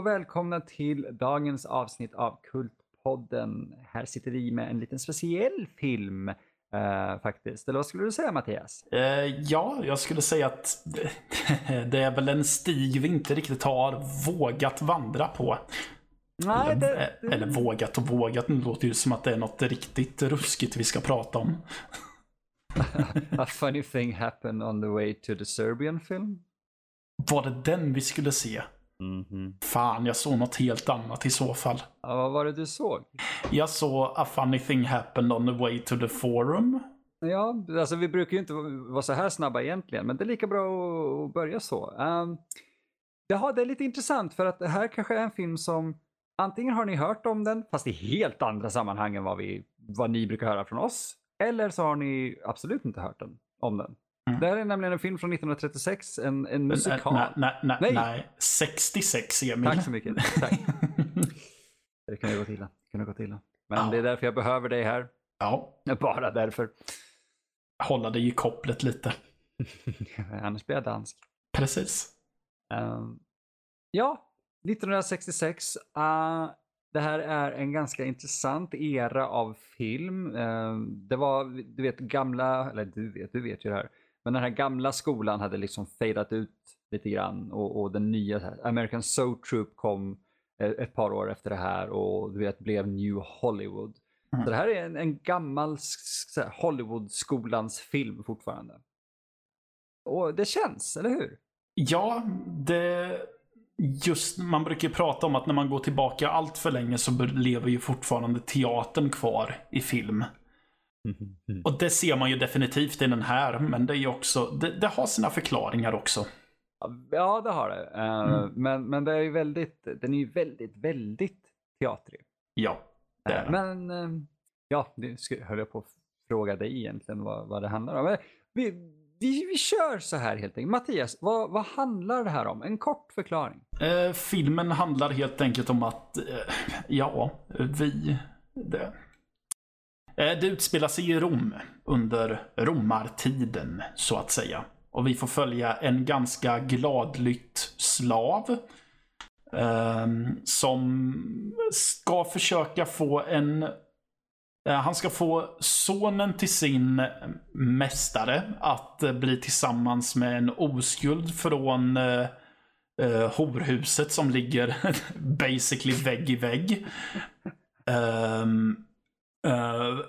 Och välkomna till dagens avsnitt av Kultpodden. Här sitter vi med en liten speciell film uh, faktiskt. Eller vad skulle du säga Mattias? Uh, ja, jag skulle säga att det är väl en stig vi inte riktigt har vågat vandra på. Nej, eller, det, det... eller vågat och vågat, nu låter ju som att det är något riktigt ruskigt vi ska prata om. A funny thing happened on the way to the Serbian film. Var det den vi skulle se? Mm -hmm. Fan, jag såg något helt annat i så fall. Ja, vad var det du såg? Jag såg A funny thing happened on the way to the forum. Ja, alltså vi brukar ju inte vara så här snabba egentligen, men det är lika bra att börja så. Um, ja, det är lite intressant för att det här kanske är en film som antingen har ni hört om den, fast i helt andra sammanhang än vad, vi, vad ni brukar höra från oss. Eller så har ni absolut inte hört den, om den. Mm. Det här är nämligen en film från 1936, en, en musikal. Nej, nej, nej, nej, nej. 66 Emil. Tack så mycket. Tack. det kan ju gå till. Det kan gå till. Men ja. det är därför jag behöver dig här. Ja. Bara därför. Hålla dig i kopplet lite. Annars blir jag dansk. Precis. Um, ja, 1966. Uh, det här är en ganska intressant era av film. Uh, det var, du vet, gamla, eller du vet, du vet ju det här. Men den här gamla skolan hade liksom fadat ut lite grann och, och den nya American Soul Troop kom eh, ett par år efter det här och du vet blev New Hollywood. Mm. Så det här är en, en gammal Hollywood-skolans film fortfarande. Och det känns, eller hur? Ja, det... Just, man brukar prata om att när man går tillbaka allt för länge så lever ju fortfarande teatern kvar i film. Mm. Och det ser man ju definitivt i den här, men det är också, det, det har sina förklaringar också. Ja, det har det. Uh, mm. men, men det är ju väldigt, den är ju väldigt, väldigt teatrig. Ja, det är uh, Men, uh, ja, nu höll jag på att fråga dig egentligen vad, vad det handlar om. Vi, vi, vi kör så här helt enkelt. Mattias, vad, vad handlar det här om? En kort förklaring. filmen handlar helt enkelt om att, ja, vi... Det, Eh, Eh, det utspelar sig i Rom under romartiden, så att säga. Och vi får följa en ganska gladlytt slav. Eh, som ska försöka få en... Eh, han ska få sonen till sin mästare att eh, bli tillsammans med en oskuld från eh, eh horhuset som ligger basically vägg i vägg. Um, Uh,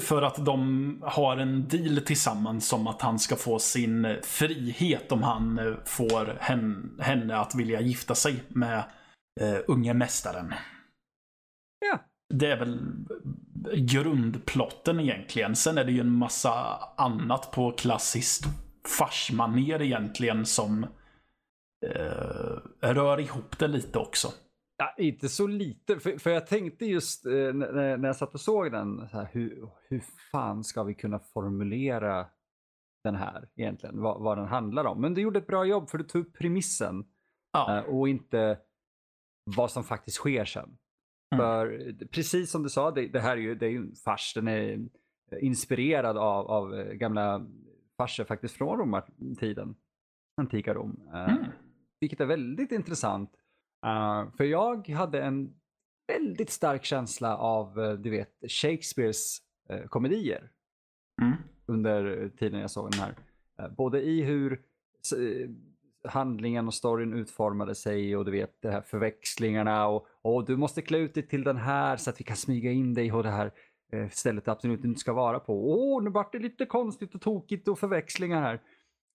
för att de har en deal tillsammans om att han ska få sin frihet om han uh, får hen, henne att vilja gifta sig med uh, unge mästaren. Ja. Det är väl grundplotten egentligen. Sen är det ju en massa annat på klassiskt farsmaner egentligen som rör ihop det lite också. Ja, inte så lite, för, för jag tänkte just eh, när, när jag satt och såg den, så här, hur, hur fan ska vi kunna formulera den här egentligen, vad, vad den handlar om. Men du gjorde ett bra jobb för du tog upp premissen ja. eh, och inte vad som faktiskt sker sen. Mm. För precis som du sa, det, det här är ju, det är ju en fars, den är inspirerad av, av eh, gamla farser faktiskt från romartiden, antika Rom. Eh, mm. Vilket är väldigt intressant Uh, för jag hade en väldigt stark känsla av, uh, du vet, Shakespeares uh, komedier. Mm. Under tiden jag såg den här. både i hur handlingen och storyn utformade sig och du vet de här förväxlingarna och, och du måste klä ut dig till den här så att vi kan smyga in dig på det här stället du absolut inte ska vara på. Åh, nu vart det lite konstigt och tokigt och förväxlingar här.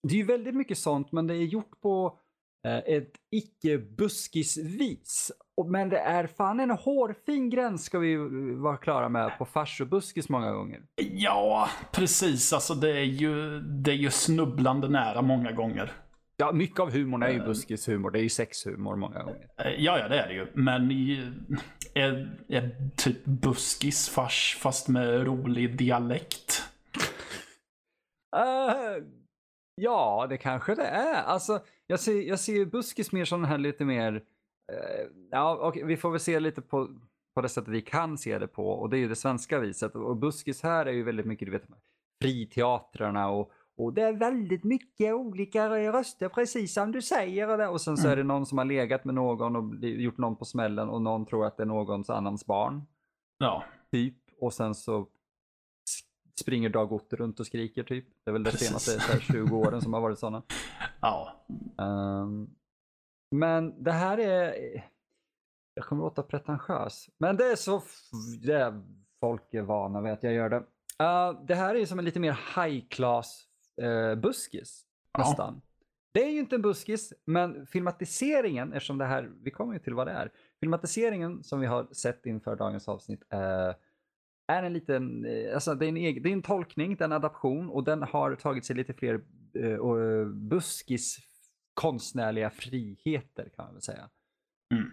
Det är ju väldigt mycket sånt men det är gjort på Eh, ett icke-buskisvis. Men det är fan en hårfin gräns ska vi vara klara med på fars och buskis många gånger. Ja, precis. Alltså det är ju, det är ju snubblande nära många gånger. Ja, mycket av humorn är ju eh. buskishumor. Det är ju sexhumor många gånger. Eh, ja, ja, det är det ju. Men är, är typ buskis fars fast med rolig dialekt? Uh, ja, det kanske det är. Alltså, jag ser, jag ser buskis mer som den här lite mer, eh, ja okay, vi får väl se lite på, på det sättet vi kan se det på och det är ju det svenska viset. Och buskis här är ju väldigt mycket, du vet, friteatrarna och, och det är väldigt mycket olika röster precis som du säger. Och, och sen så är det någon som har legat med någon och gjort någon på smällen och någon tror att det är någons annans barn. Ja. Typ. Och sen så springer Dag Otter runt och skriker typ. Det är väl det senaste så här, 20 åren som har varit sådana. Ja. Um, men det här är, jag kommer låta pretentiös, men det är så, det är, folk är vana vid att jag gör det. Uh, det här är som en lite mer high class uh, buskis Ja. nästan. Det är ju inte en buskis, men filmatiseringen, eftersom det här, vi kommer ju till vad det är. Filmatiseringen som vi har sett inför dagens avsnitt eh, är en liten, eh, alltså det är en, egen, det är en tolkning, det är en adaption och den har tagit sig lite fler eh, eh, buskis konstnärliga friheter kan man väl säga. Mm.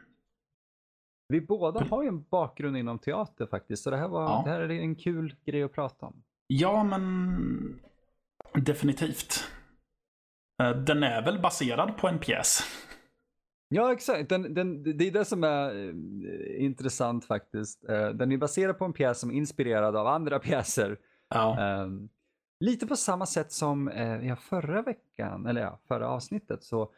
Vi båda har ju en bakgrund inom teater faktiskt, så det här, var, Ja. det här är en kul grej att prata om. Ja, men definitivt. Eh, Den är väl baserad på en pjäs. Ja, exakt. Den, den, det är det som är eh, intressant faktiskt. Eh, den är baserad på en pjäs som är inspirerad av andra pjäser. Ja. Ehm, lite på samma sätt som eh, ja, förra veckan, eller ja, förra avsnittet så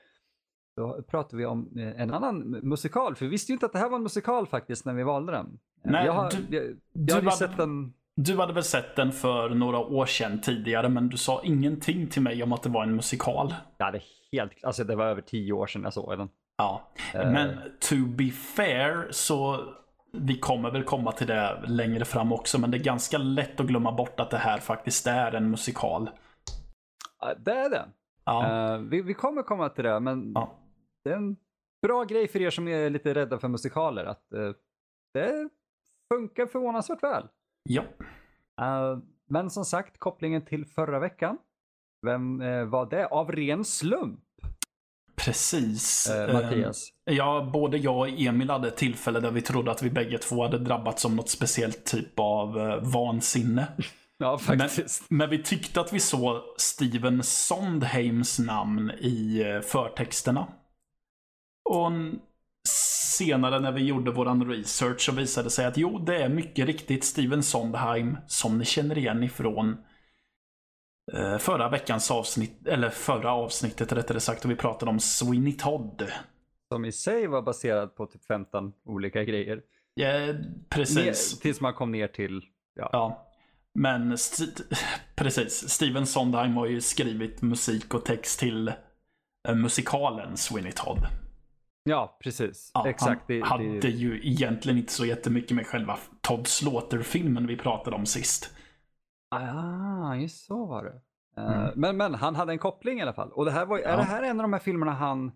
då pratade vi om en annan musikal. För vi visste ju inte att det här var en musikal faktiskt när vi valde den. Eh, Nej, jag har, du- jag, jag du hade sett den. Du hade väl sett den för några år sedan tidigare, men du sa ingenting till mig om att det var en musikal. Jag hade helt, alltså det var över tio år sedan jag såg den. Ja, Eh. men to be fair så vi kommer väl komma till det längre fram också, men det är ganska lätt att glömma bort att det här faktiskt är en musikal. Det är det. Ja, Eh, vi, vi kommer komma till det, men Ja. det är en bra grej för er som är lite rädda för musikaler. Att eh, det funkar förvånansvärt väl. ja. Eh, men som sagt, kopplingen till förra veckan. Vem eh, var det? Av ren slump, precis. eh, Eh, Mattias. Ja, både jag och Emil hade ett tillfälle där vi trodde att vi bägge två hade drabbats av något speciellt typ av eh, vansinne. Ja, faktiskt. Men vi tyckte att vi såg Steven Sondheims namn i eh, förtexterna. Och senare när vi gjorde våran research så visade det sig att jo, det är mycket riktigt Steven Sondheim som ni känner igen ifrån förra veckans avsnitt, eller förra avsnittet rättare sagt, och vi pratade om Sweeney Todd. Som i sig var baserad på typ 15 olika grejer. Ja, Ner, precis. tills man kom ner till, ja. Ja. Men st- precis, Steven Sondheim har ju skrivit musik och text till eh, musikalen Sweeney Todd. Ja, precis. Ja, Exakt. Han Det, hade det, ju egentligen inte så jättemycket med själva Todd Slaughter-filmen vi pratade om sist. Ah, just så var det. Eh, Mm. men, men han hade en koppling i alla fall. Och det här var, är Ja. det här en av de här filmerna han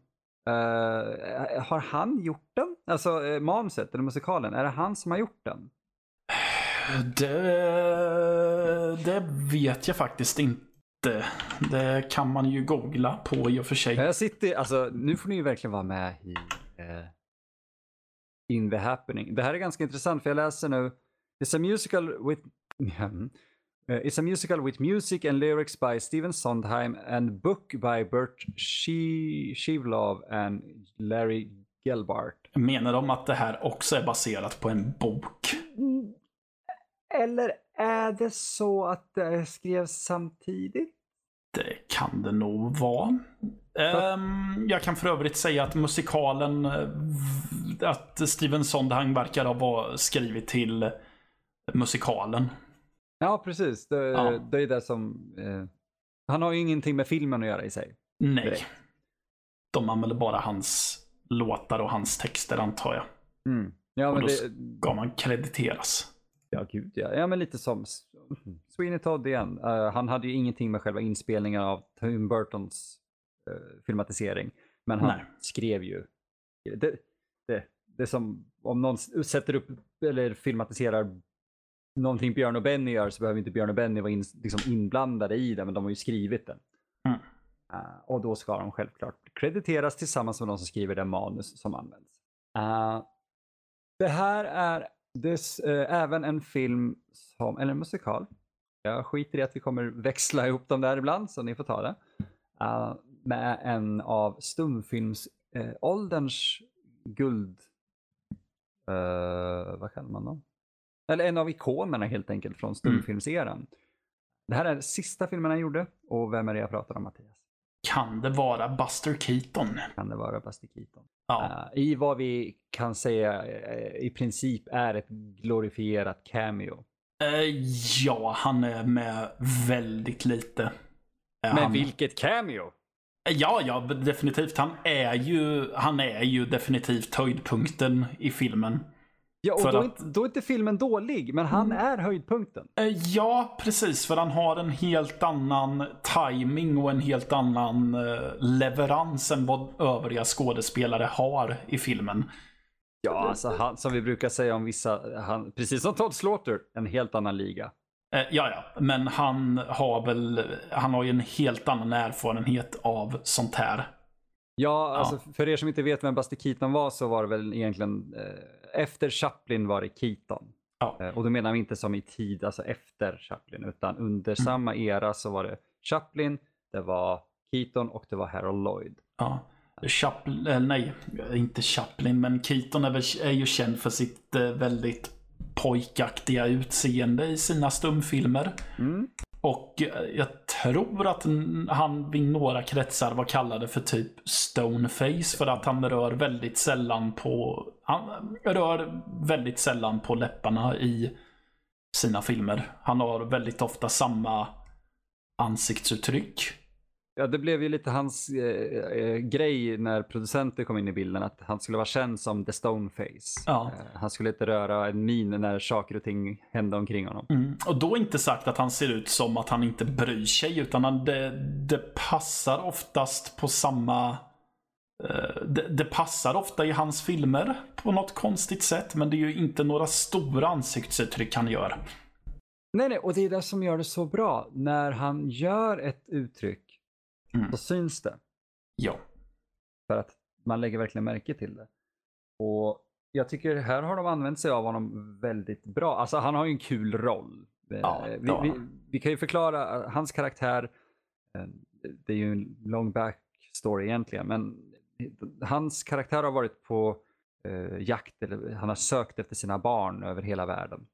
eh, har han gjort den? Alltså uh, manuset eller musikalen, är det han som har gjort den? Det, det vet jag faktiskt inte. Det kan man ju googla på i och för sig. Jag sitter, alltså nu får ni ju verkligen vara med i eh, In the happening. Det här är ganska intressant för jag läser nu It's a musical with Uh, it's a musical with music and lyrics by Steven Sondheim and book by Bert Shivlov and Larry Gelbart. Menar de att det här också är baserat på en bok? Eller är det så att det skrevs samtidigt? Det kan det nog vara. Ehm, jag kan för övrigt säga att musikalen, eh, att Steven Sondheim verkar ha var- skrivit till musikalen. Ja, precis. Det, Ja. det är det som... Eh, han har ju ingenting med filmen att göra i sig. Nej. Direkt. De använder bara hans låtar och hans texter antar jag. Mm. Ja, Och men då det, ska man krediteras. Ja, gud ja. Ja, men lite som Sweeney Todd igen. Eh, han hade ju ingenting med själva inspelningen av Tim Burtons eh, filmatisering. Men han Nej. skrev ju. Det, det, det är som om någon sätter upp eller filmatiserar någonting Björn och Benny gör så behöver inte Björn och Benny vara in, liksom inblandade i det, men de har ju skrivit den. Mm. Eh, och då ska de självklart krediteras tillsammans med de som skriver den manus som används. Eh, det här är des, eh, även en film, som, eller en musikal. Jag skiter i att vi kommer växla ihop dem där ibland, så ni får ta det. Med en av stumfilmsålderns ålderns guld... vad kallar man dem? Eller en av ikonerna helt enkelt från stumfilmseran. Det här är den sista filmen han gjorde och vem är det jag pratar om Mattias? Kan det vara Buster Keaton? Kan det vara Buster Keaton? Ja. Uh, I vad vi kan säga uh, i princip är ett glorifierat cameo. Uh, ja, han är med väldigt lite. Men han... vilket cameo! Ja, ja, definitivt. Han är ju, han är ju definitivt höjdpunkten i filmen. Ja, och då, att... då är inte filmen dålig, men han mm. är höjdpunkten. Ja, precis. För han har en helt annan timing och en helt annan leverans än vad övriga skådespelare har i filmen. Ja, alltså han, som vi brukar säga om vissa, han, precis som Todd Slaughter, en helt annan liga. Eh, ja, ja, men han har väl, han har ju en helt annan erfarenhet av sånt här. Ja, alltså ja. för er som inte vet vem Buster Keaton var så var det väl egentligen eh, efter Chaplin var det Keaton. Ja. Eh, och då menar vi inte som i tid, alltså efter Chaplin, utan under mm. samma era så var det Chaplin, det var Keaton och det var Harold Lloyd. Ja. Chaplin, eh, nej, inte Chaplin, men Keaton är, väl, är ju känd för sitt eh, väldigt pojkaktiga utseende i sina stumfilmer. Mm. Och eh, jag tror att han vid några kretsar var kallade för typ stoneface för att han rör väldigt sällan på han rör väldigt sällan på läpparna i sina filmer. Han har väldigt ofta samma ansiktsuttryck. Ja, det blev ju lite hans eh, eh, grej när producenter kom in i bilden att han skulle vara känd som the stoneface. Ja. Eh, han skulle inte röra en min när saker och ting hände omkring honom. Mm. Och då inte sagt att han ser ut som att han inte bryr sig utan han, det, det passar oftast på samma eh, det, det, passar ofta i hans filmer på något konstigt sätt men det är ju inte några stora ansiktsuttryck han gör. Nej, nej, och det är det som gör det så bra. När han gör ett uttryck mm. så syns det. Ja. För att man lägger verkligen märke till det. Och jag tycker här har de använt sig av honom väldigt bra. Alltså han har ju en kul roll. Ja, vi, vi, vi, kan ju förklara eh, hans karaktär. Eh, det är ju en long backstory egentligen, men hans karaktär har varit på eh, jakt, eller han har sökt efter sina barn över hela världen.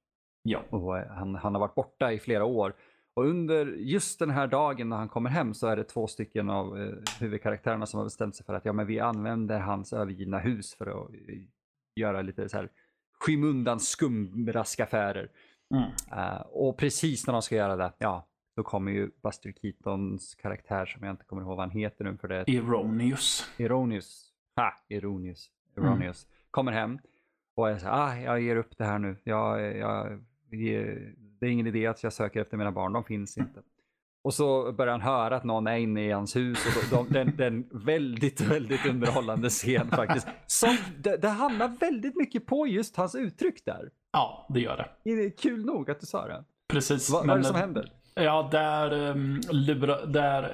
Ja. Och han, han har varit borta i flera år. Och under just den här dagen när han kommer hem så är det två stycken av eh, huvudkaraktärerna som har bestämt sig för att ja, men vi använder hans övergivna hus för att eh, göra lite så här skymundan skumraskaffärer. Mm. Uh, och precis när de ska göra det, ja, då kommer ju Buster Keatons karaktär som jag inte kommer ihåg vad han heter nu för det. Eronius. Eronius. Ha, Eronius. Eronius. Mm. Kommer hem och är så här, ah, jag ger upp det här nu. Jag, jag det är ingen idé att jag söker efter mina barn, de finns inte. Och så börjar han höra att någon är inne i hans hus och då, de, den, den väldigt, väldigt underhållande scen faktiskt. Som, det, det hamnar väldigt mycket på just hans uttryck där. Ja, det gör det. Det kul nog att du sa det. Precis. Va, vad är det som händer? Ja, där, um, lura, där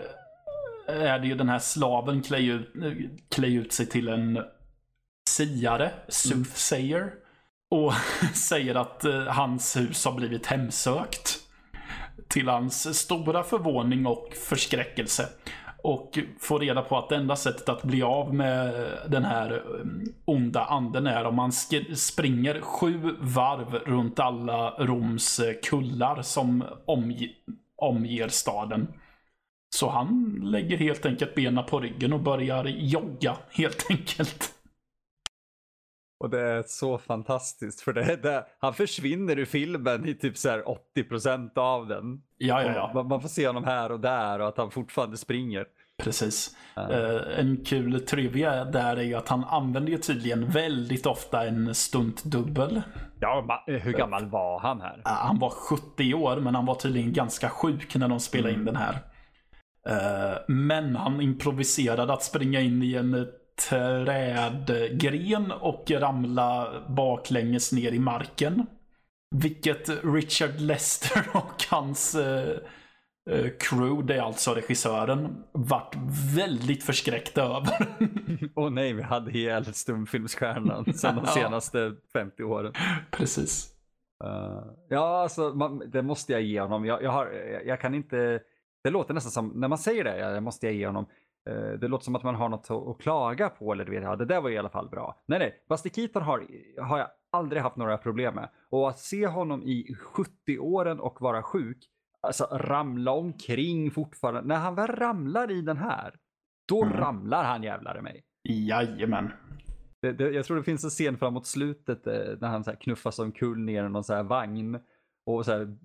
är det ju den här slaven klä ut, klä ut sig till en siare, soothsayer. Och säger att eh, hans hus har blivit hemsökt. Till hans stora förvåning och förskräckelse. Och får reda på att det enda sättet att bli av med den här eh, onda anden är om man springer sju varv runt alla Roms eh, kullar som omge omger staden. Så han lägger helt enkelt benen på ryggen och börjar jogga helt enkelt. Och det är så fantastiskt för det, det, han försvinner ur filmen i typ så 80% av den. Ja, ja, ja. Man, man, får se honom här och där och att han fortfarande springer. Precis. Uh, en kul trivia där är ju att han använder ju tydligen väldigt ofta en stuntdubbel. Ja, hur gammal var han här? Uh, han var 70 år, men han var tydligen ganska sjuk när de spelade mm. in den här. Uh, men han improviserade att springa in i en trädgren och ramla baklänges ner i marken. Vilket Richard Lester och hans eh, eh, crew, det är alltså regissören, vart väldigt förskräckta över. Åh oh, nej, vi hade ihjäl stumfilmsstjärnan sen de senaste 50 åren. Precis. Uh, ja, alltså man, det måste jag ge honom. Jag, jag, har, jag, jag, kan inte... Det låter nästan som, när man säger det, jag måste jag ge honom. Eh, det låter som att man har något att klaga på eller du vet, ja, det där var i alla fall bra. Nej, nej, Buster Keaton har, har jag aldrig haft några problem med. Och att se honom i 70-åren och vara sjuk, alltså, ramla omkring fortfarande. När han väl ramlar i den här, då Mm. ramlar han jävlar i mig. Jajamän. Det, det, jag tror det finns en scen framåt slutet eh, när han så här knuffas omkull ner i någon så här vagn. Och så här,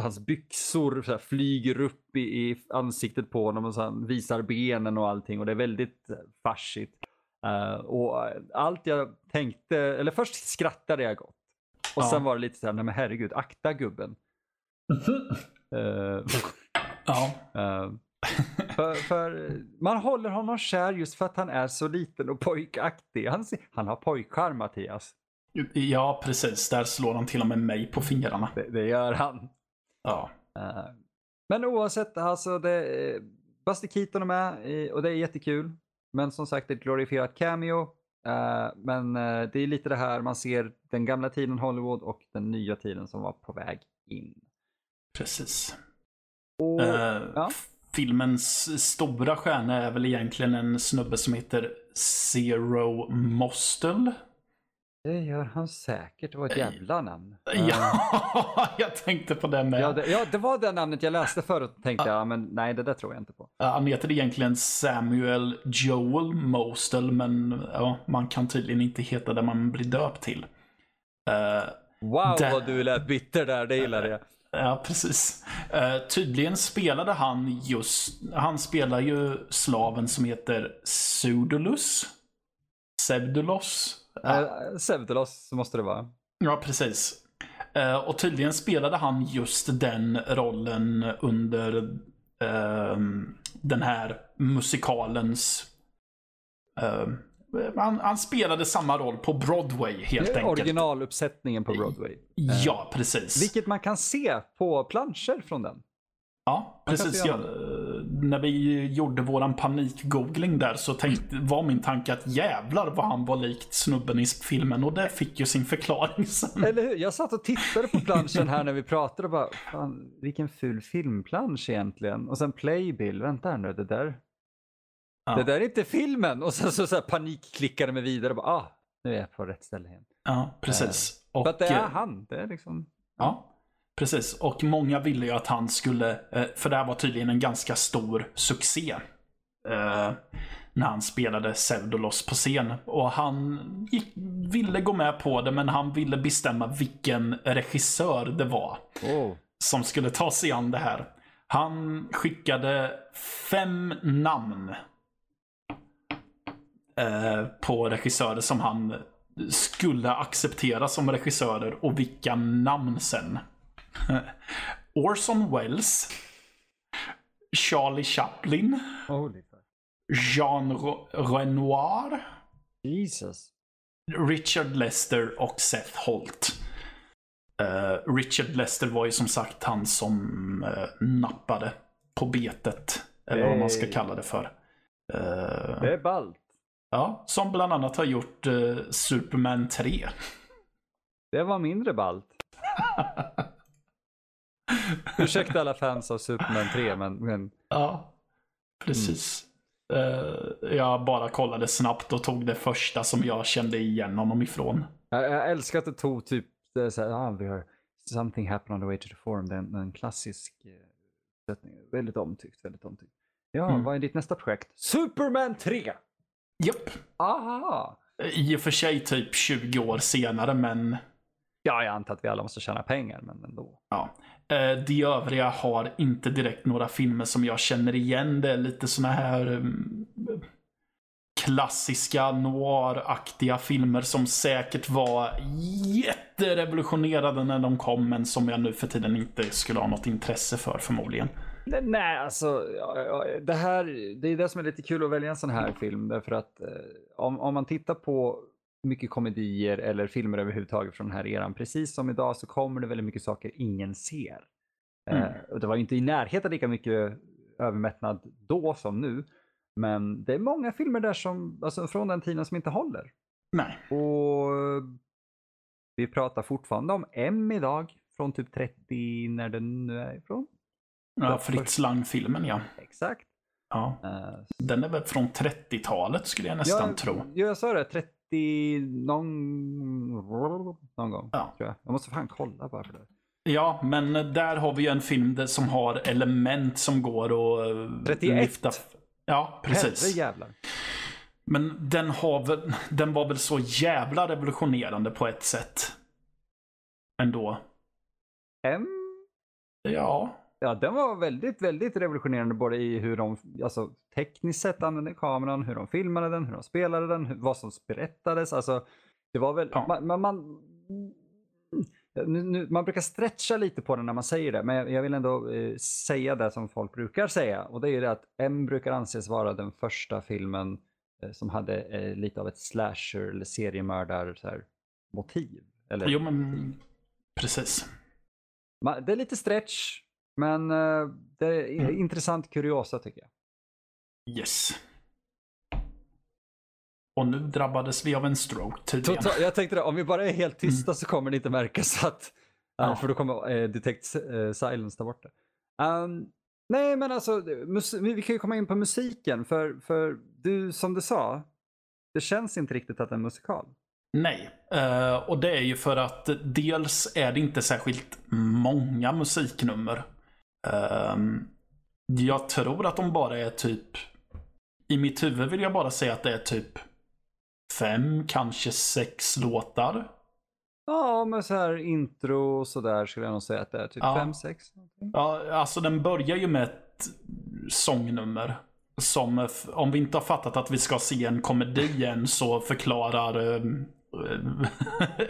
hans byxor så här, flyger upp i, i ansiktet på honom och så han visar benen och allting. Och det är väldigt eh, farsigt. Eh, och eh, allt jag tänkte, eller först skrattade jag gott. Och Ja. sen var det lite så här, nej men herregud, akta gubben. Eh, Ja. eh, för, för man håller honom kär just för att han är så liten och pojkaktig. Han, han har pojkcharm Mattias. Ja, precis. Där slår han till och med mig på fingrarna. Det, det gör han. Ja. Eh, men oavsett, alltså det, eh, Buster Keaton är med och det är jättekul. Men som sagt, ett glorifierat cameo. Eh, men det är lite det här man ser den gamla tiden Hollywood och den nya tiden som var på väg in. Precis. Och, ja. Filmens stora stjärna är väl egentligen en snubbe som heter Zero Mostel. Det gör han säkert. Det var ett jävla namn. Eh, Ja, jag tänkte på det med. Ja det, ja, det var det namnet jag läste förut och tänkte jag, men nej det där tror jag inte på. Ja, Han heter egentligen Samuel Joel Mostel, men ja, man kan tydligen inte heta det man blir döpt till. Eh, Wow Det- vad du lät bitter där, det gillade jag. Ja, precis. Eh, tydligen spelade han just, han spelar ju slaven som heter Pseudolus. Pseudolos. Ja, Uh, Sevdalos måste det vara. ja precis. Eh, och tydligen spelade han just den rollen under ehm, den här musikalens... ehm, han, han spelade samma roll på Broadway helt Det är enkelt. Originaluppsättningen på Broadway. Ja, precis. Vilket man kan se på planscher från den. Ja, Man precis. se Ja, när vi gjorde våran panikgoogling där så tänkte, var min tanke att jävlar vad han var likt snubben i filmen och det fick ju sin förklaring sen. Eller hur? Jag satt och tittade på planschen här när vi pratade och bara, fan vilken ful filmplansch egentligen. Och sen playbill, vänta här nu, det där, Ja. det där är inte filmen. Och sen så, så här panikklickade mig vidare och bara, ah, nu är jag på rätt ställe igen. Ja, precis. Och, För att det är eh, han, det är liksom. Ja, precis. Och många ville ju att han skulle, eh, för det här var tydligen en ganska stor succé. eh, När han spelade Pseudolos på scen. Och han gick, ville gå med på det, men han ville bestämma vilken regissör det var Oh. som skulle ta sig an det här. Han skickade fem namn eh, på regissörer som han skulle acceptera som regissörer och vilka namn sen. Orson Welles, Charlie Chaplin, Holy. Jean Re- Renoir, Jesus. Richard Lester och Seth Holt. Eh, Richard Lester var ju som sagt han som eh, nappade på betet. Eller vad man ska Hey. kalla det för. Eh, Det är ballt. ja, som bland annat har gjort Superman 3. Det var mindre ballt. Ursäkta alla fans av Superman 3, men, men Ja, precis. Eh, jag bara kollade snabbt och tog det första som jag kände igen honom ifrån. jag, jag älskar att det tog typ, det så här, ah, vi har Something happened on the way to the forum, det är en, en klassisk eh, sättning. Väldigt omtyckt, väldigt omtyckt. Ja, Mm. vad är ditt nästa projekt? Superman 3! Japp. Aha! I och för sig typ 20 år senare, men Ja, jag antar att vi alla måste tjäna pengar, men ändå. Ja. Eh, De övriga har inte direkt några filmer som jag känner igen. Det är lite såna här mm, klassiska noiraktiga filmer som säkert var jätterevolutionerade när de kom, men som jag nu för tiden inte skulle ha något intresse för förmodligen. Nej, alltså det här, det är det som är lite kul att välja en sån här film. Därför att eh, om, om man tittar på mycket komedier eller filmer överhuvudtaget från den här eran, precis som idag så kommer det väldigt mycket saker ingen ser. Mm. Eh, och det var inte i närheten lika mycket övermättnad då som nu. Men det är många filmer där som, alltså från den tiden som inte håller. Nej. Och vi pratar fortfarande om M idag, från typ 30, när den nu är ifrån. Ja, Fritz Lang-filmen ja. Exakt. ja. Eh, Den är väl från 30-talet skulle jag nästan jag, tro. Jag sa det, 30 någon, någon gång. Ja. Jag. jag måste fan kolla bara för det. Ja, men där har vi ju en film som har element som går att 31. lyfta. Ja, precis. Jävlar. Men den, har väl, den var väl så jävla revolutionerande på ett sätt. Ändå. M? Ja. Ja, den var väldigt, väldigt revolutionerande både i hur de, alltså tekniskt sett använde kameran, hur de filmade den, hur de spelade den, hur, vad som berättades. Alltså, det var väl, Ja. man, man, man, nu, nu, man brukar stretcha lite på den när man säger det, men jag, jag vill ändå eh, säga det som folk brukar säga. Och det är det att M brukar anses vara den första filmen eh, som hade eh, lite av ett slasher eller seriemördar så här, motiv. Eller, Jo, men precis. Det är lite stretch, men eh, det är Mm. intressant kuriosa tycker jag. Yes. Och nu drabbades vi av en stroke tydligen. Total, jag tänkte det, om vi bara är helt tysta så kommer det inte märkas att, Ja. för då kommer eh, Detect eh, Silence ta bort det. Ehm, nej men alltså, vi kan ju komma in på musiken för, för du, som du sa, det känns inte riktigt att det är en musikal. Nej, eh, och det är ju för att dels är det inte särskilt många musiknummer. Ehm, jag tror att de bara är typ, i mitt huvud vill jag bara säga att det är typ fem, kanske sex låtar. Ja, men så här intro och sådär skulle jag nog säga att det är typ Ja. fem, sex. Ja, alltså den börjar ju med ett sångnummer. Som, eh, om vi inte har fattat att vi ska se en komedi än så förklarar äh,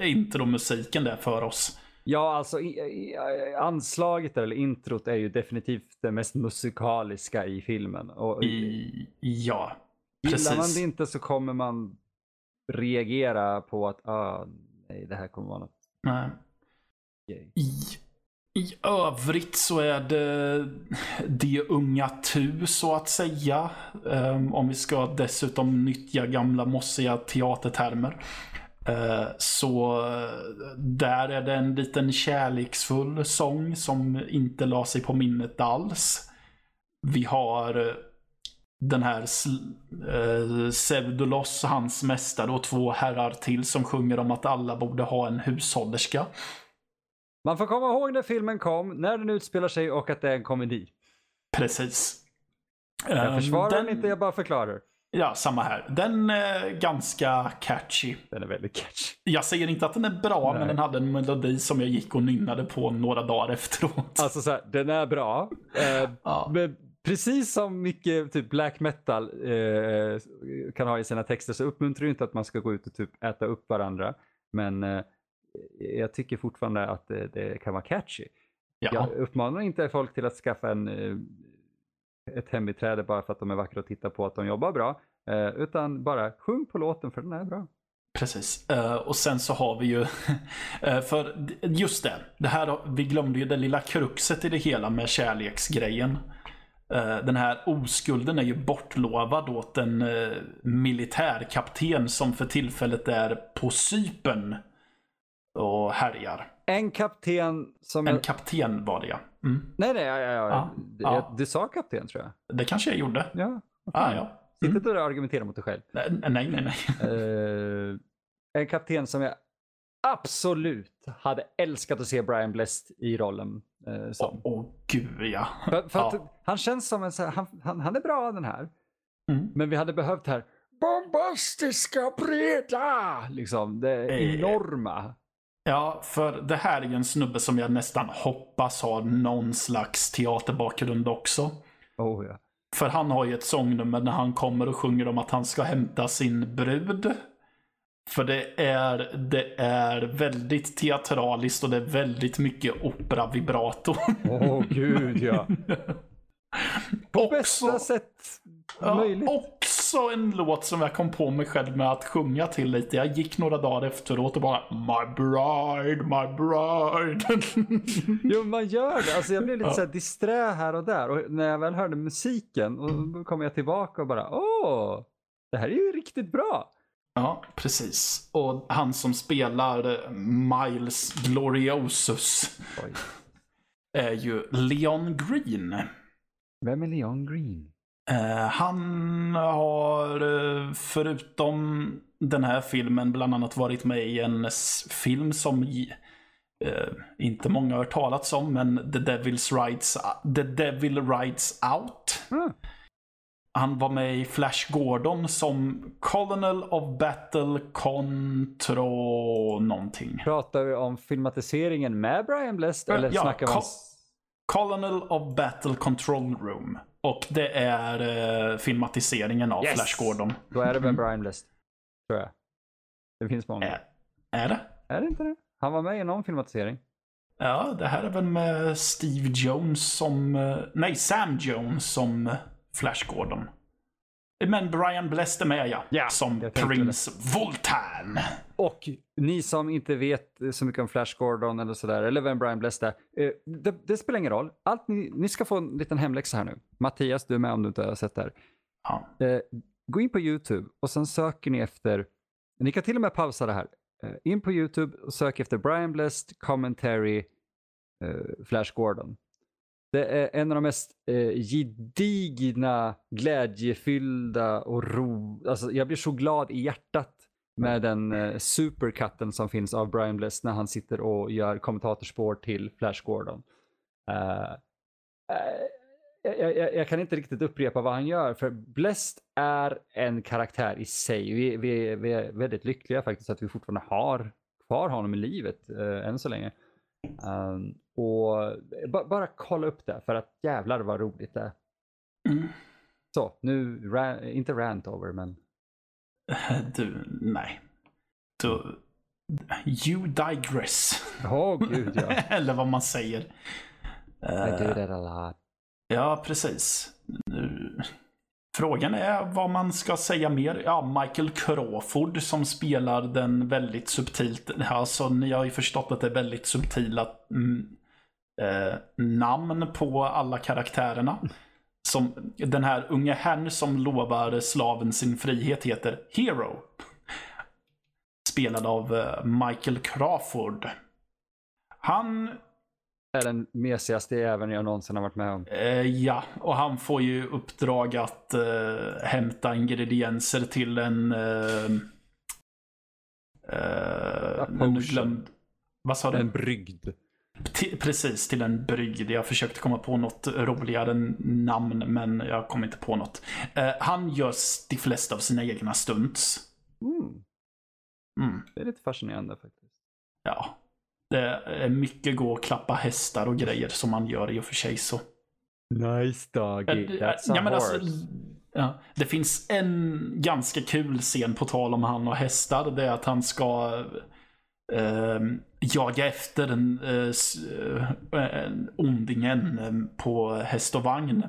intromusiken det för oss. Ja, alltså i, i, anslaget eller introt är ju definitivt det mest musikaliska i filmen. Och I, ja, Gillar man precis. det inte så kommer man reagera på att ah, nej, det här kommer vara något Nej. I, I övrigt så är det de unga tu så att säga. Ehm, om vi ska dessutom nyttja gamla mossiga teatertermer. Eh, så eh, där är det en liten kärleksfull sång som inte la sig på minnet alls. Vi har eh, den här eh, Pseudolos, hans mästare och två herrar till som sjunger om att alla borde ha en hushållerska. Man får komma ihåg när filmen kom, när den utspelar sig och att det är en komedi. Precis. Jag Ehm, försvarar den den, inte, jag bara förklarar. Ja, samma här. Den är ganska catchy. Den är väldigt catchy. Jag säger inte att den är bra, Nej. men den hade en melodi som jag gick och nynnade på några dagar efteråt. Alltså så här, den är bra. Eh, Ja. precis som mycket typ black metal eh, kan ha i sina texter så uppmuntrar ju inte att man ska gå ut och typ äta upp varandra. Men eh, jag tycker fortfarande att det, det kan vara catchy. Ja. Jag uppmanar inte folk till att skaffa en, eh, ett hembiträde bara för att de är vackra och titta på att de jobbar bra. eh, Utan bara sjung på låten för den är bra. Precis. Eh, och sen så har vi ju, eh, för just det, det här, vi glömde ju det lilla kruxet i det hela med kärleksgrejen. Eh, den här oskulden är ju bortlovad åt en uh, militärkapten som för tillfället är på Cypern och härjar. En kapten som... En jag... kapten var det ja. Mm. Nej, nej, ja, ja, ja. Ja. Du sa kapten tror jag. Det kanske jag gjorde. Ja. Ah, ja. Sitt Mm. inte där och argumentera mot dig själv. Nej, nej, nej. Eh, en kapten som jag absolut hade älskat att se Brian Blessed i rollen uh, som. Åh åh, gud ja. För, för att Ja. han känns som en så här, han, han, han är bra den här. Mm. Men vi hade behövt här bombastiska, breda, liksom det Eh. enorma. Ja, för det här är ju en snubbe som jag nästan hoppas har någon slags teaterbakgrund också. Oh, ja. För han har ju ett sångnummer när han kommer och sjunger om att han ska hämta sin brud. För det är, det är väldigt teatraliskt och det är väldigt mycket opera-vibrato. Åh gud ja. På Också- bästa sätt Ja, möjligt. Också en låt som jag kom på mig själv med att sjunga till lite. Jag gick några dagar efteråt och bara My bride, my bride. Jo, man gör det. Alltså, jag blev lite Ja. så här disträ här och där. Och när jag väl hörde musiken och kom jag tillbaka och bara åh, det här är ju riktigt bra. Ja, precis. Och han som spelar eh, Miles Gloriosus Oj. är ju Leon Green. Vem är Leon Green? Eh, han har eh, förutom den här filmen bland annat varit med i en film som eh, inte många har hört talats om, men The, Devil's Rides, The Devil Rides Out. Mm. Han var med i Flash Gordon som Colonel of Battle Contro någonting. Pratar vi om filmatiseringen med Brian Blessed eller Ja, snackar vi om... Col- Colonel of Battle Control Room. Och det är eh, filmatiseringen av Yes! Flash Gordon. Då är det väl Mm. Brian Blessed. Tror jag. Det finns många. Är, är det? Är det inte det? Han var med i någon filmatisering. Ja, det här är väl med Steve Jones som... eh, Nej, Sam Jones som Flash Gordon. Men Brian Blessed är med ja. Ja, som Prince Voltan. Och ni som inte vet så mycket om Flash Gordon eller sådär, eller vem Brian Blessed är. eh, Det, det spelar ingen roll. Allt ni, ni ska få en liten hemläxa här nu. Mattias, du är med om du inte har sett det här. Ja. Eh, gå in på YouTube och sen söker ni efter, ni kan till och med pausa det här. Eh, in på YouTube och sök efter Brian Blessed Commentary Flash Gordon. Det är en av de mest eh, gedigna, glädjefyllda och ro... Alltså, jag blir så glad i hjärtat med den eh, supercutten som finns av Brian Blessed när han sitter och gör kommentatorspår till Flash Gordon. Eh, jag, jag, jag kan inte riktigt upprepa vad han gör, för Blessed är en karaktär i sig. Vi, vi, vi är väldigt lyckliga faktiskt att vi fortfarande har kvar honom i livet eh, än så länge. Um, och ba, bara kolla upp det, för att jävlar vad roligt det är. Mm. Så, nu, ra, inte rant over, men Du, nej. Du, you digress. åh oh, gud ja. Eller vad man säger. I do Eh, that a lot. Ja, precis. Nu- Frågan är vad man ska säga mer. Ja, Michael Crawford som spelar den väldigt subtilt. Alltså, ni har ju förstått att det är väldigt subtila mm, eh, namn på alla karaktärerna. Som den här unge herrn som lovar slaven sin frihet heter Hero. Spelad av eh, Michael Crawford. Han är den mesigaste jäveln jag någonsin har varit med om. Eh, ja, och han får ju uppdrag att eh, hämta ingredienser till en... Eh, eh, nu glömd, vad sa du? En brygd. Ti- precis, till en brygd. Jag försökte komma på något roligare namn, men jag kom inte på något. Eh, han gör de flesta av sina egna stunts. Mm, Mm, det är lite fascinerande faktiskt. ja. Det är mycket gå och klappa hästar och grejer som han gör i och för sig så. Nice doggy, that's a ja, men horse. alltså, ja, det finns en ganska kul scen på tal om han och hästar. Det är att han ska eh, jaga efter den eh, eh, ondingen eh, på häst och vagn.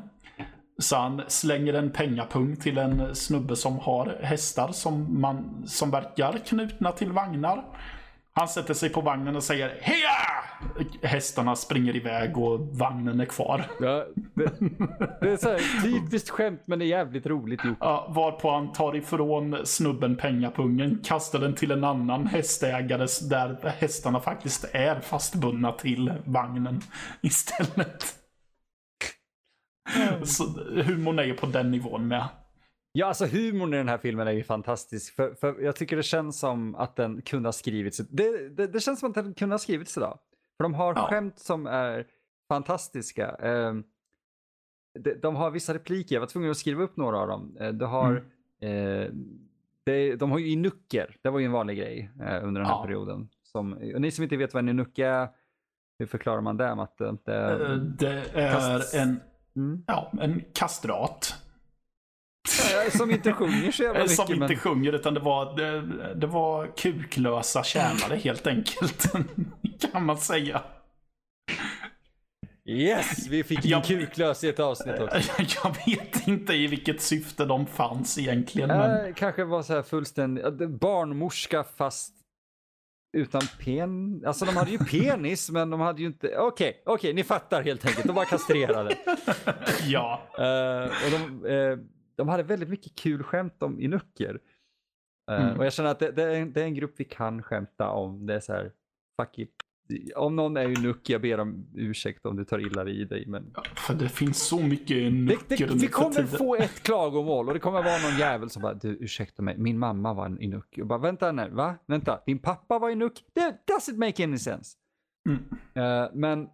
Så han slänger en pengapung till en snubbe som har hästar som, man, som verkar knutna till vagnar. Han sätter sig på vagnen och säger Heja! Hästarna springer iväg och vagnen är kvar. Ja, det, det är så här, typiskt skämt men det är jävligt roligt gjort. Ja, varpå han tar ifrån snubben pengapungen, kastar den till en annan hästägare där hästarna faktiskt är fastbundna till vagnen istället. Så humorn är ju på den nivån med. Ja, alltså humorn i den här filmen är ju fantastisk. För, för jag tycker det känns som att den kunde ha skrivits. Det, det, det känns som att den kunde ha skrivits idag. För de har Ja. skämt som är fantastiska. Ehm, de, de har vissa repliker, jag var tvungen att skriva upp några av dem. Eh, Du har, eh, det, de har ju inucker, det var ju en vanlig grej eh, under den här Ja. perioden. Som, och ni som inte vet vad en inuck är, hur förklarar man det Matte? Det, Det är en, mm. ja, en kastrat. Eh, Som inte sjunger så jävla Eh, mycket. Som inte men... sjunger utan det var, det, det var kuklösa tjänare helt enkelt. kan man säga. Yes, vi fick en Jag- kuklös i ett avsnitt också. Jag vet inte i vilket syfte de fanns egentligen. Men... Äh, kanske var så här fullständig ja, det- barnmorska fast utan pen. Alltså de hade ju penis men de hade ju inte. Okej, okej, ni fattar helt enkelt. De var kastrerade. Ja. Eh, och de, eh, de hade väldigt mycket kul skämt om inucker. Eh, Mm. Och jag känner att det, det, är, en- det är en grupp vi kan skämta om. Det är så här, fuck it. Om någon är inuck, jag ber om ursäkt om du tar illa vid dig. Men För det finns så mycket nu vi kommer tiden. få ett klagomål och det kommer vara någon jävel som bara, du ursäkta mig, min mamma var en inuck. Och bara, vänta nu, va? Vänta, din pappa var inuck? Det doesn't make any sense. Mm. Eh, men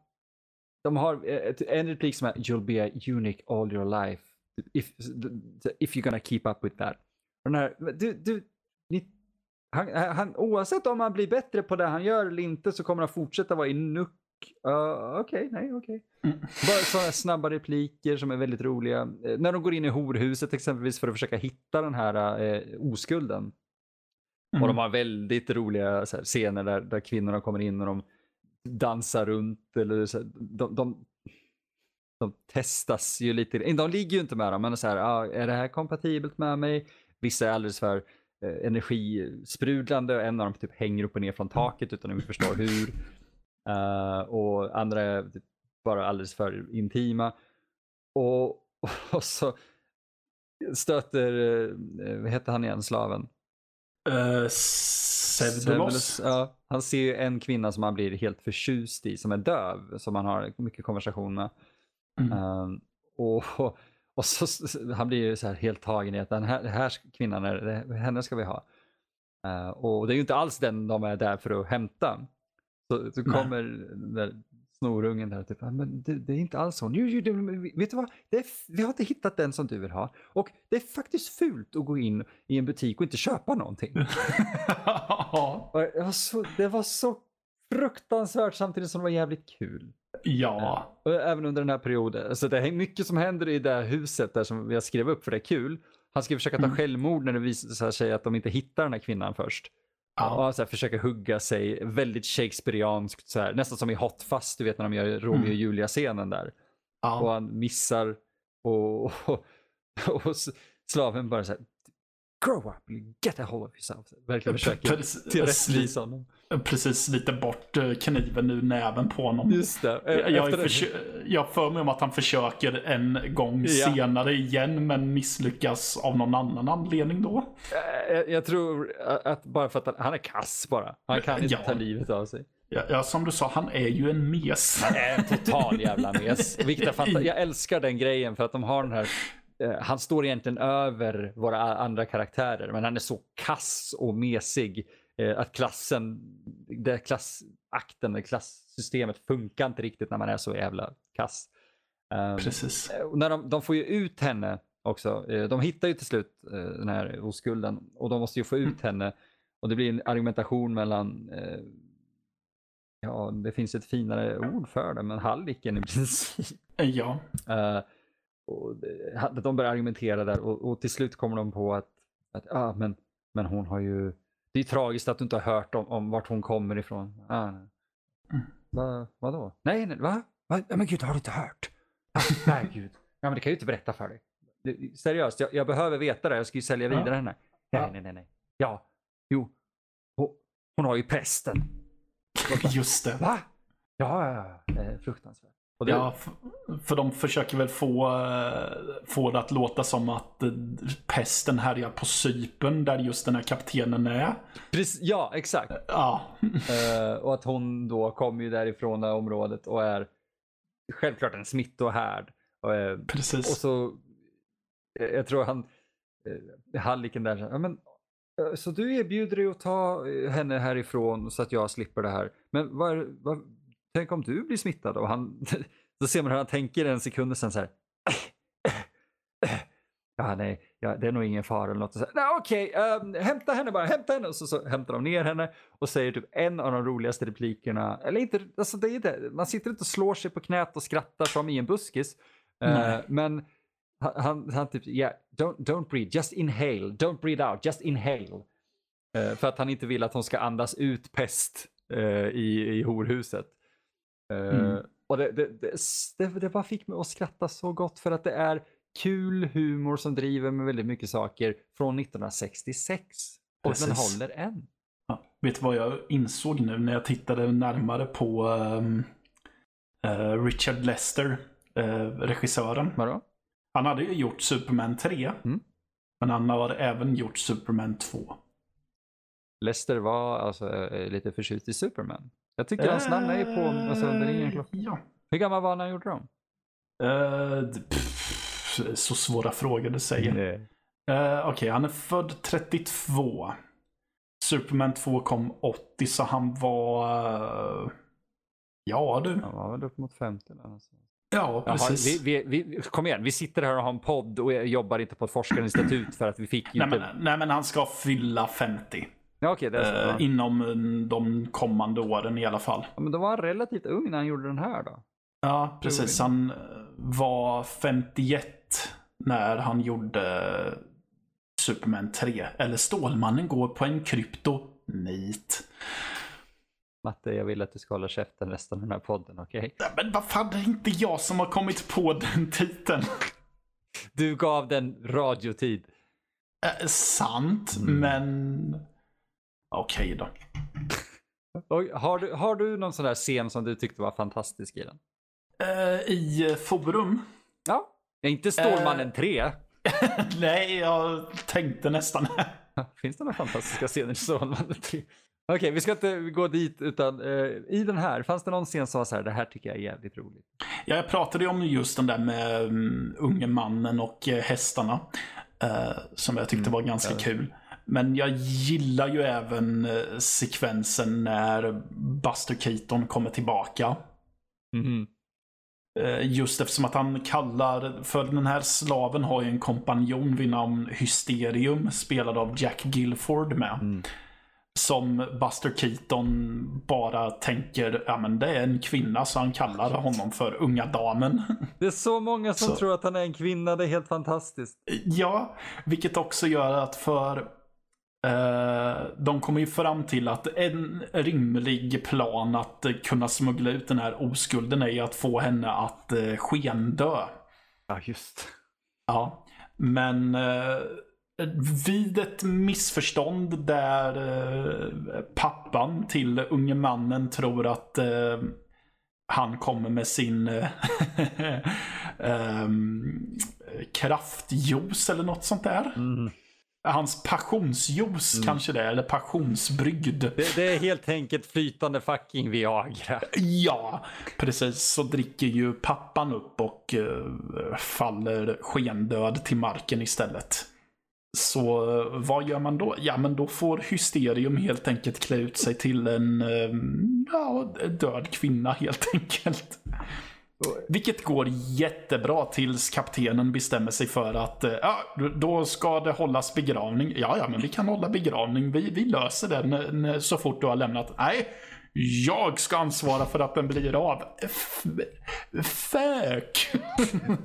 de har eh, ett- en replik som är You'll be a unique all your life if, if you're gonna keep up with that. Och den här, du, du, ni, han, han, oavsett om han blir bättre på det han gör eller inte så kommer han fortsätta vara i nuck. Uh, okej, nej, okej. Mm. Bara sådana snabba repliker som är väldigt roliga. Eh, när de går in i horhuset exempelvis för att försöka hitta den här eh, oskulden. Och Mm. de har väldigt roliga här, scener där, där kvinnorna kommer in och de dansar runt. Eller så här, de, de, de testas ju lite. De ligger ju inte med dem, men så här, ah, är det här kompatibelt med mig? Vissa är alldeles för eh, energisprudlande och en av dem typ hänger upp och ner från taket utan att vi förstår hur. Eh, och andra är typ bara alldeles för intima. Och, och så stöter, eh, vad heter han igen, slaven? Sevdulos. Ja, han ser ju en kvinna som han blir helt förtjust i, som är döv, som han har mycket konversation med. Mm. Ehm, och, och så, han blir ju så här helt tagen i att den här, den här kvinnan, är, det- henne ska vi ha. Eh, och det är ju inte alls den de är där för att hämta. Så, så kommer den där snorungen där och typ, "Ah, men det, det är inte alls hon. Jo, jo, det, men vet du vad? Är, vi har inte hittat den som du vill ha. Och det är faktiskt fult att gå in i en butik och inte köpa någonting. Det var, så, det var så fruktansvärt samtidigt som det var jävligt kul. Ja. Och även under den här perioden. Så det är mycket som händer i det här huset där som jag skrev upp för det är kul. Han ska försöka ta Mm. självmord när det visar sig att de inte hittar den här kvinnan först. Och Ja. han så här, försöker hugga sig väldigt shakespearianskt så här, nästan som i Hot Fast, du vet när de gör Romeo och Mm. Julia-scenen där. Och Ja. han missar och, och, och slaven bara så här, grow up, get a hold of yourself. Verkligen försöker Precis- tillrättvisa honom. Precis sliter bort eh, kniven ur näven på honom. Just det. Jag, jag, för mig om att han försöker en gång Ja. senare igen men misslyckas av någon annan anledning då. Eh, Jag, jag tror att bara för att han, han är kass bara. Han kan inte Ja. ta livet av sig. Ja, ja, som du sa, han är ju en mes. Han är en total jävla mes. Vilket jag älskar den grejen för att de har den här han står egentligen över våra andra karaktärer men han är så kass och mesig eh, att klassen, det klassakten, klassystemet funkar inte riktigt när man är så jävla kass. Um, Precis. och när de, de får ju ut henne också. Eh, De hittar ju till slut eh, den här oskulden och de måste ju få ut Mm. henne. Och det blir en argumentation mellan, eh, ja det finns ett finare ord för det, men halliken i princip. Ja. Eh, och de börjar argumentera där och, och till slut kommer de på att, att ah, men, men hon har ju, det är tragiskt att du inte har hört om, om vart hon kommer ifrån. Ah, nej. Mm. Va, vadå? Nej, nej, va? va? Ja, men gud, har du inte hört? Ah, nej, gud. Ja, men det kan jag ju inte berätta för dig. Det, seriöst, jag, jag behöver veta det. Jag ska ju sälja Ja. vidare henne. Nej, Ja. nej, nej, nej. Ja, jo. Hon, hon har ju prästen. Just det. Va? Ja, ja, ja. Är fruktansvärt. Det, Ja, för de försöker väl få, eh, få det att låta som att eh, pesten härjar på Cypern där just den här kaptenen är. precis, ja, exakt. Ja, Eh, och att hon då kommer ju därifrån det här området och är självklart en smittohärd. Och, eh, och precis. så, jag tror han, eh, halliken där, ja, men, så du erbjuder dig att ta henne härifrån så att jag slipper det här. Men vad, vad, tänk om du blir smittad? Och han, då ser man hur han tänker en sekund och sen så här. Ja, nej, ja, det är nog ingen fara eller något. Så, nej, okej, ehm, hämta henne bara, hämta henne. Och så, så hämtar de ner henne och säger typ en av de roligaste replikerna. Eller inte, alltså det är det. Man sitter inte och slår sig på knät och skrattar som i en buskis. Nej. men han, han, han typ, yeah, don't, don't breathe, just inhale, don't breathe out, just inhale. Eh, för att han inte vill att hon ska andas ut pest eh, i, i horhuset. Eh, Mm. Och det, det, det, det, bara fick mig att skratta så gott för att det är kul humor som driver med väldigt mycket saker från 1966. Och den Precis. håller än. Ja. Vet du vad jag insåg nu när jag tittade närmare på ehm, eh, Richard Lester, eh, regissören. Vadå? Han hade ju gjort Superman 3. Mm. Men han har även gjort Superman 2. Lester var alltså eh, lite förtjust i Superman. Jag tycker hans namn är på, alltså den är ingen klock. Ja. Hur gammal var han när han gjorde dem? Eh, d- pff, så svåra frågor du säger. Uh, Okej, han är född 32. Superman 2 kom 80 så han var... eh, Ja du. Han var väl upp mot 50 där. Alltså. Ja, Jaha, precis. vi, vi, vi, kom igen, vi sitter här och har en podd och jobbar inte på ett forskarinstitut för att vi fick ju Nej inte... men, nej men han ska fylla 50. Ja, okej, det är så. Eh, inom eh, de kommande åren i alla fall. Ja, men då var han relativt ung när han gjorde den här då. Ja, precis. Han eh, var 51 när han gjorde Superman 3. Eller Stålmannen går på en kryptonit. Matte, jag vill att du ska hålla käften resten av den här podden, okej? Nej, Men vad fan, det är inte jag som har kommit på den titeln. Du gav den radiotid. Eh, sant, Mm. men... Okej då. Och har, du, har du någon sån där scen som du tyckte var fantastisk i den? Eh, I eh, forum? Ja. inte Stålmannen 3. Nej, jag tänkte nästan. Finns det några fantastiska scener i Stålmannen 3? Okej, vi ska inte gå dit, utan eh, i den här, fanns det någon scen som var så här, det här tycker jag är jävligt roligt? Ja, jag pratade ju om just den där med um, unge mannen och eh, hästarna. eh, som jag tyckte Mm, var ganska kul. Men jag gillar ju även eh, sekvensen när Buster Keaton kommer tillbaka. Eh, Just eftersom att han kallar, för den här slaven har ju en kompanjon vid namn Hysterium, spelad av Jack Gilford med. Mm. Som Buster Keaton bara tänker, ja men det är en kvinna så han kallar honom för unga damen. Det är så många som Så. tror att han är en kvinna, det är helt fantastiskt. Ja, vilket också gör att för de kommer ju fram till att en rimlig plan att eh, kunna smuggla ut den här oskulden är ju att få henne att eh, skendö. Ja, just. Ja, men eh, vid ett missförstånd där eh, pappan till unge mannen tror att eh, han kommer med sin eh, ehm, kraftjuice eller något sånt där. Mm. Hans passionsjuice kanske det är, eller passionsbrygd. Det, det är helt enkelt flytande fucking Viagra. Ja, precis. Så dricker ju pappan upp och eh, faller skendöd till marken istället. Så eh, vad gör man då? Ja, men då får Hysterium helt enkelt klä ut sig till en eh, ja, död kvinna helt enkelt. Vilket går jättebra tills kaptenen bestämmer sig för att eh, ja, då ska det hållas begravning. Ja, ja, men vi kan hålla begravning. Vi, vi löser när- när- så fort du har lämnat. Nej, jag ska ansvara för att den blir av. Fuck!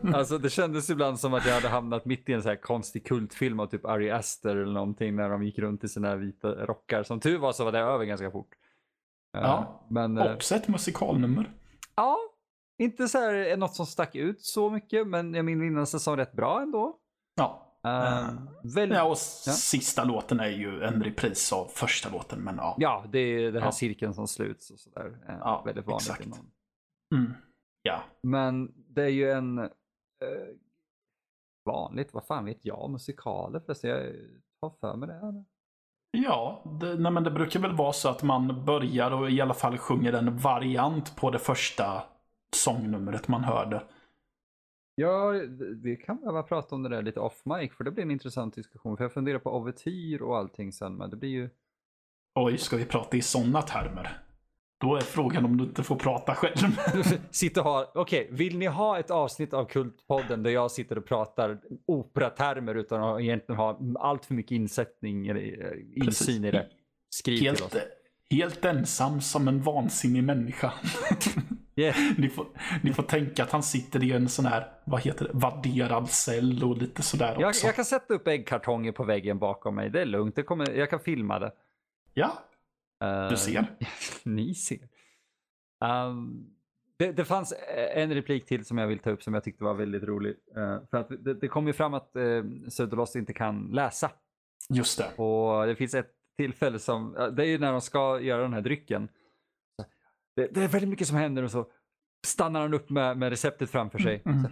Alltså det kändes ibland som att jag hade hamnat mitt i en så här konstig kultfilm av typ Ari Aster eller någonting när de gick runt i sina vita rockar. Som tur var så var det över ganska fort. Eh, Ja, Men eh, Också ett musikalnummer. ja, inte så här något som stack ut så mycket, men jag minns det som rätt bra ändå. Ja. Uh, väldigt, ja, och Ja. sista låten är ju en repris av första låten, men ja. Ja, det är den här Ja. cirkeln som sluts och sådär. Eh, Ja, väldigt vanligt. exakt. inom- Mm. Ja. Men det är ju en eh, vanligt, vad fan vet jag, musikaler förresten. Jag har för mig det. Eller? Ja, det, nej men det brukar väl vara så att man börjar och i alla fall sjunger en variant på det första sångnumret man hörde. Ja, vi kan behöva prata om det där lite off mic för det blir en intressant diskussion. För jag funderar på overtyr och allting sen, men det blir ju... Oj, ska vi prata i sådana termer? Då är frågan om du inte får prata själv. Sitta och ha... Okej, vill ni ha ett avsnitt av Kultpodden där jag sitter och pratar operatermer utan att egentligen ha allt för mycket insättning eller insyn i det? Skriv till Helt, oss. helt ensam som en vansinnig människa. Yeah. Ni får, ni får tänka att han sitter i en sån här, vad heter det, vadderad cell och lite sådär Jag, också. jag kan sätta upp äggkartonger på väggen bakom mig. Det är lugnt. Det kommer, jag kan filma det. Ja, Eh, du ser. Ni ser. Ehm, det, det fanns en replik till som jag vill ta upp som jag tyckte var väldigt rolig. Eh, för att det, det kom ju fram att uh, Söderloss inte kan läsa. Just det. Och det finns ett tillfälle som, det är ju när de ska göra den här drycken. Det, det är väldigt mycket som händer och så stannar han upp med, med receptet framför sig. Mm. Så,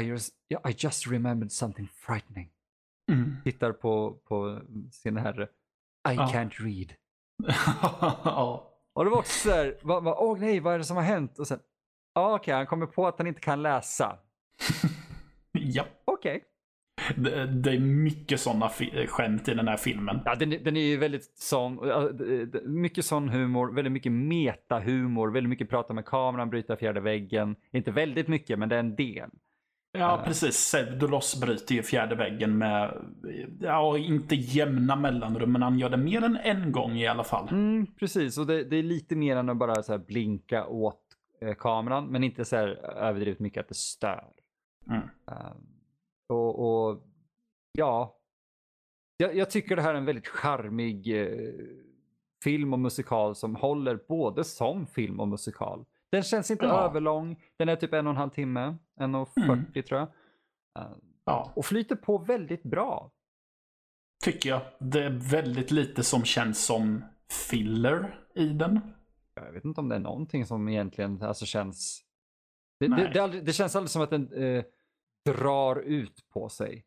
I, just, yeah, I just remembered something frightening. Mm. Tittar på, på sin herre. I Ja. can't read. ja. Och det var också så här, va- va- åh nej, vad är det som har hänt? Och sen, okej, han kommer på att han inte kan läsa. ja. Okej. Det, det är mycket sådana skämt i den här filmen. Ja, den, den är ju väldigt sån, mycket sån humor, väldigt mycket metahumor, väldigt mycket prata med kameran, bryta fjärde väggen. Inte väldigt mycket, men det är en del. Ja, precis. Pseudolos bryter ju fjärde väggen med, ja, inte jämna mellanrum, men han gör det mer än en gång i alla fall. Mm, precis, och det, det, är lite mer än att bara så blinka åt eh, kameran, men inte så här överdrivet mycket att det stör. Mm. Uh, och, och, ja, jag, jag, tycker det här är en väldigt charmig eh, film och musikal som håller både som film och musikal. Den känns inte ja. överlång. Den är typ en och en halv timme. En och 40 mm. tror jag. Uh, ja. Och flyter på väldigt bra. Tycker jag. Det är väldigt lite som känns som filler i den. Jag vet inte om det är någonting som egentligen alltså känns... Det, det, det, det känns aldrig som att den eh, drar ut på sig.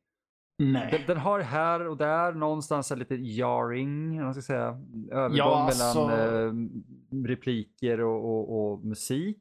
Nej. Den, den, har här och där någonstans lite jarring, man ska säga. Övergång ja, alltså... mellan eh, repliker och, och, och, musik.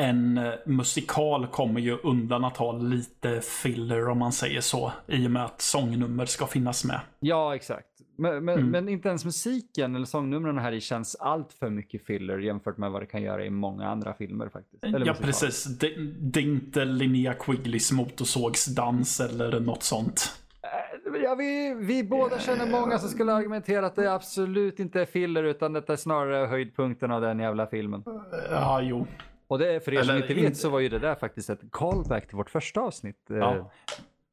En eh, musikal kommer ju undan att ha lite filler om man säger så. I och med att sångnummer ska finnas med. Ja, exakt. Men, men, mm. men inte ens musiken eller sångnumren här i känns allt för mycket filler jämfört med vad det kan göra i många andra filmer faktiskt. Eller ja, precis. Det, det, är inte Linnea Quigleys motorsågsdans eller något sånt. Eh, ja, vi, vi båda känner många som skulle argumentera att det absolut inte är filler utan det är snarare höjdpunkten av den jävla filmen. Ja, jo. Och det för er Eller, som inte vet så var ju det där faktiskt ett callback till vårt första avsnitt. Eh, ja.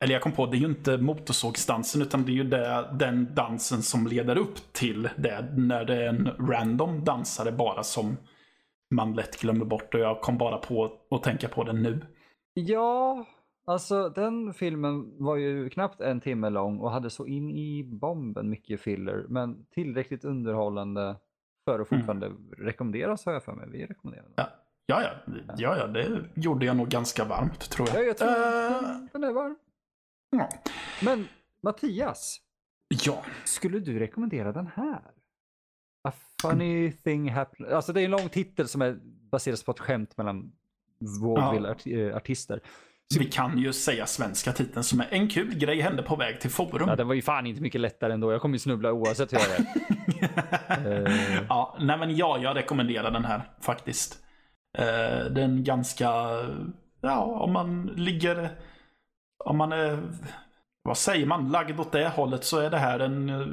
Eller jag kom på, det är ju inte motorsågsdansen utan det är ju det, den dansen som leder upp till det. När det är en random dansare bara som man lätt glömmer bort och jag kom bara på att tänka på den nu. Ja, alltså den filmen var ju knappt en timme lång och hade så in i bomben mycket filler men tillräckligt underhållande för att mm. fortfarande mm. rekommenderas har jag för mig. Vi rekommenderar den. Ja. Ja, ja, ja, ja, det gjorde jag nog ganska varmt tror jag. Ja, jag tror uh... den är varm. Ja. Men Mattias. Ja. Skulle du rekommendera den här? A funny thing happened. Alltså det är en lång titel som är baserad på ett skämt mellan vaudeville-artister. Så... Vi kan ju säga svenska titeln som är En kul grej hände på väg till forum. Ja, den var ju fan inte mycket lättare ändå. Jag kommer ju snubbla oavsett hur jag gör. uh... Ja, nej men ja, jag rekommenderar den här faktiskt. Uh, den ganska, ja, om man ligger om man är, vad säger man, lagd åt det hållet så är det här en eh,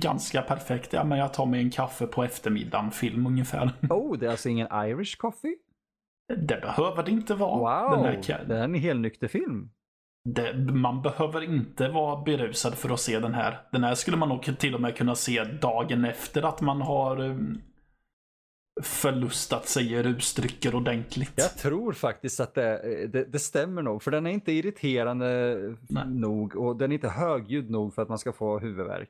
ganska perfekt, ja men jag tar mig en kaffe på eftermiddagen film ungefär. Oh, det är alltså ingen Irish coffee? Det behöver det inte vara. Wow, den här, det är en helnykter film. Det, man behöver inte vara berusad för att se den här. Den här skulle man nog till och med kunna se dagen efter att man har eh, förlustat sig i rusdrycker ordentligt. Jag tror faktiskt att det, det, det, stämmer nog, för den är inte irriterande Nej. nog och den är inte högljudd nog för att man ska få huvudvärk.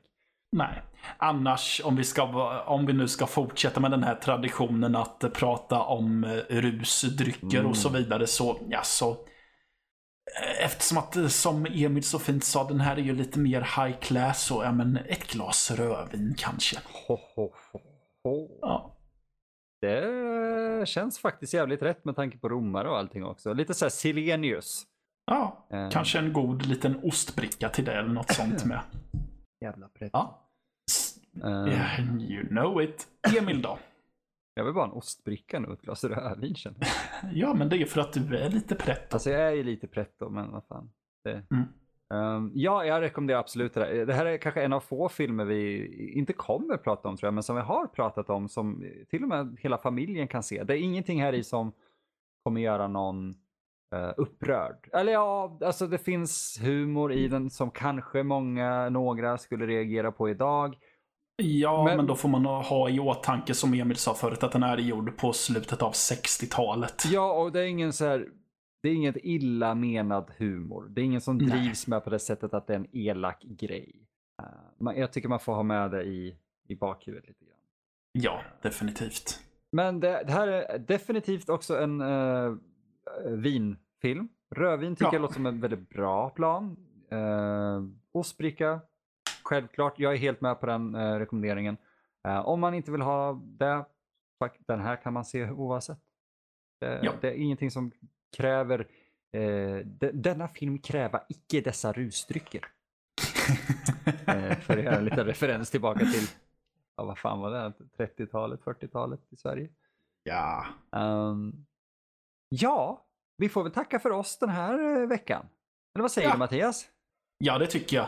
Nej, annars om vi, ska, om vi nu ska fortsätta med den här traditionen att prata om eh, rusdrycker mm. och så vidare så, ja så eh, Eftersom att eh, som Emil så fint sa, den här är ju lite mer high class så ja men ett glas rödvin kanske. Ho, ho, ho, ja. Det känns faktiskt jävligt rätt med tanke på romare och allting också. Lite såhär Silenius. Ja, eh. kanske en god liten ostbricka till det eller något sånt med. Jävla prätt. Ja. Uh. You know it. Emil då? Jag vill bara en ostbricka nu och ett glas rödvin känner Ja, men det är för att du är lite pretto. Alltså jag är ju lite pretto, men vad fan. Det... Mm. Um, ja, jag rekommenderar absolut det här. Det här är kanske en av få filmer vi inte kommer prata om tror jag, men som vi har pratat om som till och med hela familjen kan se. Det är ingenting här i som kommer göra någon uh, upprörd. Eller ja, alltså det finns humor i den som kanske många, några skulle reagera på idag. Ja, men, men då får man ha i åtanke som Emil sa förut att den är gjord på slutet av 60-talet. Ja, och det är ingen så här det är inget illa menad humor. Det är ingen som drivs Nej. med på det sättet att det är en elak grej. Uh, jag tycker man får ha med det i, i bakhuvudet lite grann. Ja, definitivt. Men det, det här är definitivt också en uh, vinfilm. Rödvin tycker ja. jag låter som en väldigt bra plan. Uh, ostbricka, självklart. Jag är helt med på den uh, rekommenderingen. Uh, om man inte vill ha det, den här kan man se oavsett. Det, ja. det är ingenting som kräver eh, de, denna film kräva icke dessa rusdrycker. eh, för att göra en liten referens tillbaka till, ja, vad fan var det, 30-talet, 40-talet i Sverige. Ja. Um, ja, vi får väl tacka för oss den här eh, veckan. Eller vad säger Ja. du Mattias? Ja, det tycker jag.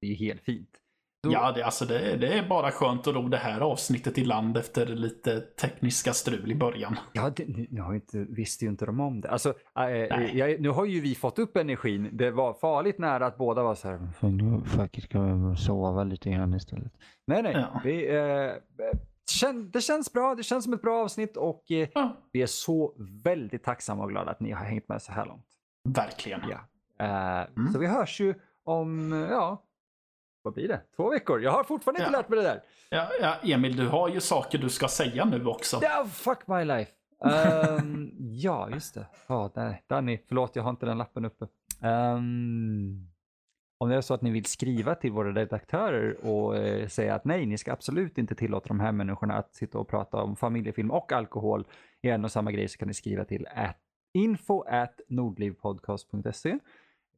Det är ju helt fint. Då- Ja, det, alltså det, det är bara skönt att ro det här avsnittet i land efter lite tekniska strul i början. Ja, det, nu, har inte, visste ju inte de om det. Alltså, äh, jag, nu har ju vi fått upp energin. Det var farligt nära att båda var så här. "Fan, Nu faktiskt ska jag sova lite grann istället. Nej, nej. Ja. Vi, känn, det känns bra. Det känns som ett bra avsnitt och eh, Ja, vi är så väldigt tacksamma och glada att ni har hängt med så här långt. verkligen. Ja. Eh, Mm. Så vi hörs ju om, ja, vad blir det? Två veckor? Jag har fortfarande inte Ja. lärt mig det där. Ja, ja, Emil, du har ju saker du ska säga nu också. Ja, fuck my life. Ehm, ja, just det. Ja, nej. Danny, förlåt, jag har inte den lappen uppe. Ehm, om det är så att ni vill skriva till våra redaktörer och eh, säga att nej, ni ska absolut inte tillåta de här människorna att sitta och prata om familjefilm och alkohol i en och samma grej så kan ni skriva till at info at nordlivpodcast.se.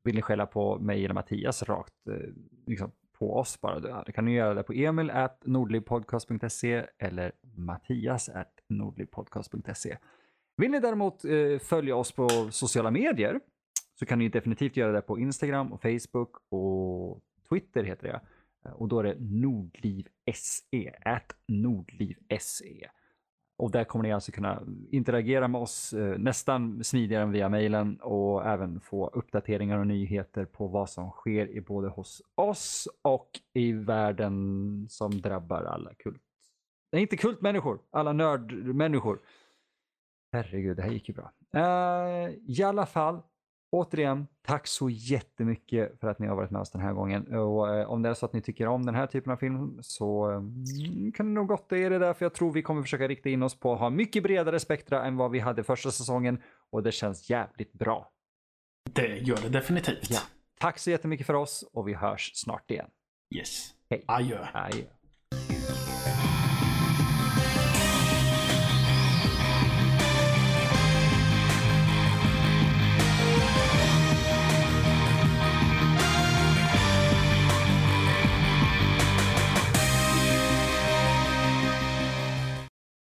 Vill ni skälla på mig eller Mattias rakt eh, liksom, på oss bara, då kan ni göra det på emil at nordlivpodcast.se eller mattias at nordlivpodcast.se. Vill ni däremot eh, följa oss på sociala medier så kan ni definitivt göra det på Instagram och Facebook och Twitter heter det. Och då är det nordliv.se at nordlivse. Och där kommer ni alltså kunna interagera med oss eh, nästan smidigare än via mejlen och även få uppdateringar och nyheter på vad som sker i både hos oss och i världen som drabbar alla kult. Nej, inte kultmänniskor, alla nördmänniskor. Herregud, det här gick ju bra. Eh, I alla fall, återigen, tack så jättemycket för att ni har varit med oss den här gången. Och eh, om det är så att ni tycker om den här typen av film så mm, kan ni nog gotta er det där, för jag tror vi kommer försöka rikta in oss på att ha mycket bredare spektra än vad vi hade första säsongen och det känns jävligt bra. Det gör det definitivt. Ja. Tack så jättemycket för oss och vi hörs snart igen. Yes. Hej. Adjö. Adjö.